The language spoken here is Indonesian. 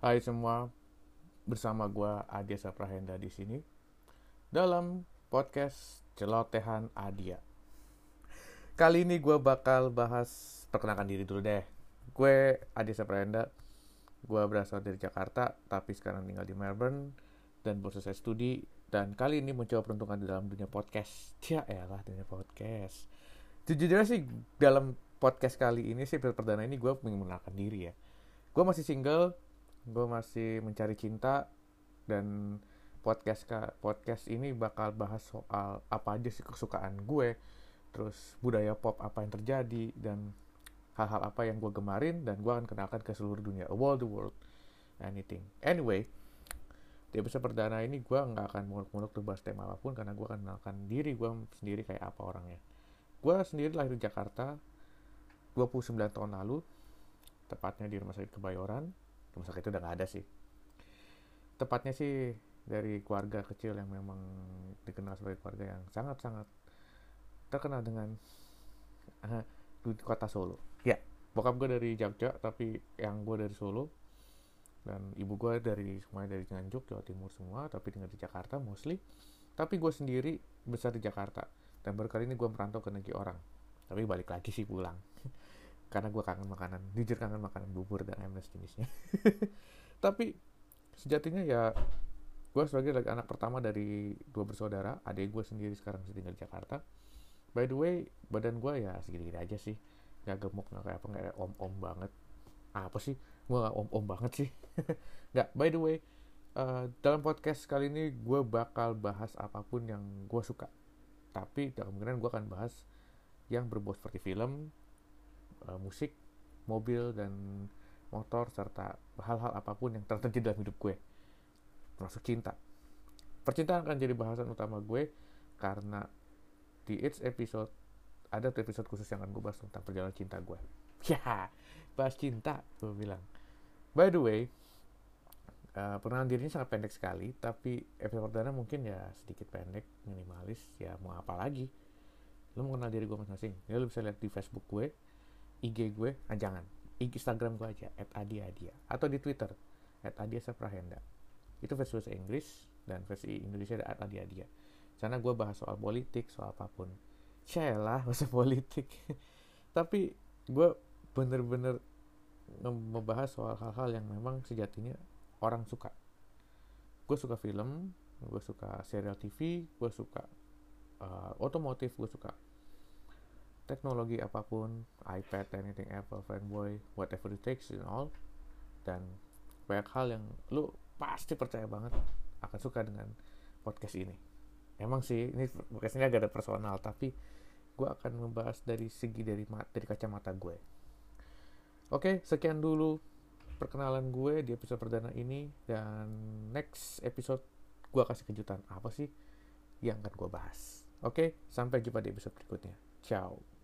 Hai semua, bersama gue Adia Saprahenda di sini dalam podcast Celotehan Adia. Kali ini gue bakal bahas perkenalkan diri dulu deh. Gue Adia Saprahenda, gue berasal dari Jakarta tapi sekarang tinggal di Melbourne dan selesai studi dan kali ini mencoba peruntungan di dalam dunia podcast. Ya elah dunia podcast. Jujurnya sih dalam podcast kali ini sih perdana ini gue mengenalkan diri ya. Gue masih single, gue masih mencari cinta dan podcast podcast ini bakal bahas soal apa aja sih kesukaan gue, terus budaya pop apa yang terjadi dan hal-hal apa yang gue gemarin dan gue akan kenalkan ke seluruh dunia, a world the world, anything. Anyway, di episode perdana ini gue nggak akan muluk-muluk tuh bahas tema apa pun karena gue akan kenalkan diri gue sendiri kayak apa orangnya. Gue sendiri lahir di Jakarta, 29 tahun lalu, tepatnya di Rumah Sakit Kebayoran. Rumah sakit itu udah nggak ada sih. Tepatnya sih dari keluarga kecil yang memang dikenal sebagai keluarga yang sangat-sangat terkenal dengan uh, di kota Solo. Ya, bokap gue dari Jogja, tapi yang gue dari Solo. Dan ibu gue dari semuanya dari Nganjuk, Jawa Timur semua, tapi tinggal di Jakarta mostly. Tapi gue sendiri besar di Jakarta. Dan baru kali ini gue merantau ke negeri orang. Tapi balik lagi sih pulang karena gue kangen makanan. Jujur kangen makanan bubur dan MS jenisnya. Tapi sejatinya ya gue sebagai anak pertama dari dua bersaudara adik gue sendiri sekarang masih tinggal di Jakarta. By the way badan gue ya segini-gini aja sih. Nggak gemuk nggak kayak apa nggak om-om banget. Apa sih? Gue nggak om-om banget sih. Nggak by the way uh, dalam podcast kali ini gue bakal bahas apa pun yang gue suka. Tapi kemungkinan gue akan bahas yang berbau seperti film uh, musik, mobil dan motor serta hal-hal apa pun yang terjadi dalam hidup gue. Termasuk cinta. Percintaan akan jadi bahasan utama gue karena di each episode ada episode khusus yang akan gue bahas tentang perjalanan cinta gue. Ya bahas cinta gue bilang. By the way uh, perkenalan dirinya sangat pendek sekali tapi episode perdana mungkin ya sedikit pendek minimalis ya mau apa lagi? Lo mau kenal diri gue masing-masing? Ya lo bisa lihat di Facebook gue IG gue, ah jangan, Instagram gue aja, at adiadia, atau di Twitter, at adia saprahenda. Itu versi bahasa Inggris, dan versi Indonesia ada at adiadia. Sana gue bahas soal politik, soal apa pun. Cyalah, bahasa politik. Tapi gue bener-bener membahas soal hal-hal yang memang sejatinya orang suka. Gue suka film, gue suka serial TV, gue suka uh, otomotif, gue suka teknologi apa pun, iPad, anything Apple, fanboy, whatever it takes and all, dan banyak hal yang lu pasti percaya banget akan suka dengan podcast ini. Emang sih ini podcast ini agak ada personal, tapi gue akan membahas dari segi dari dari kacamata gue. Oke, sekian dulu perkenalan gue di episode perdana ini dan next episode gue kasih kejutan apa sih yang akan gue bahas. Oke, sampai jumpa di episode berikutnya. Ciao.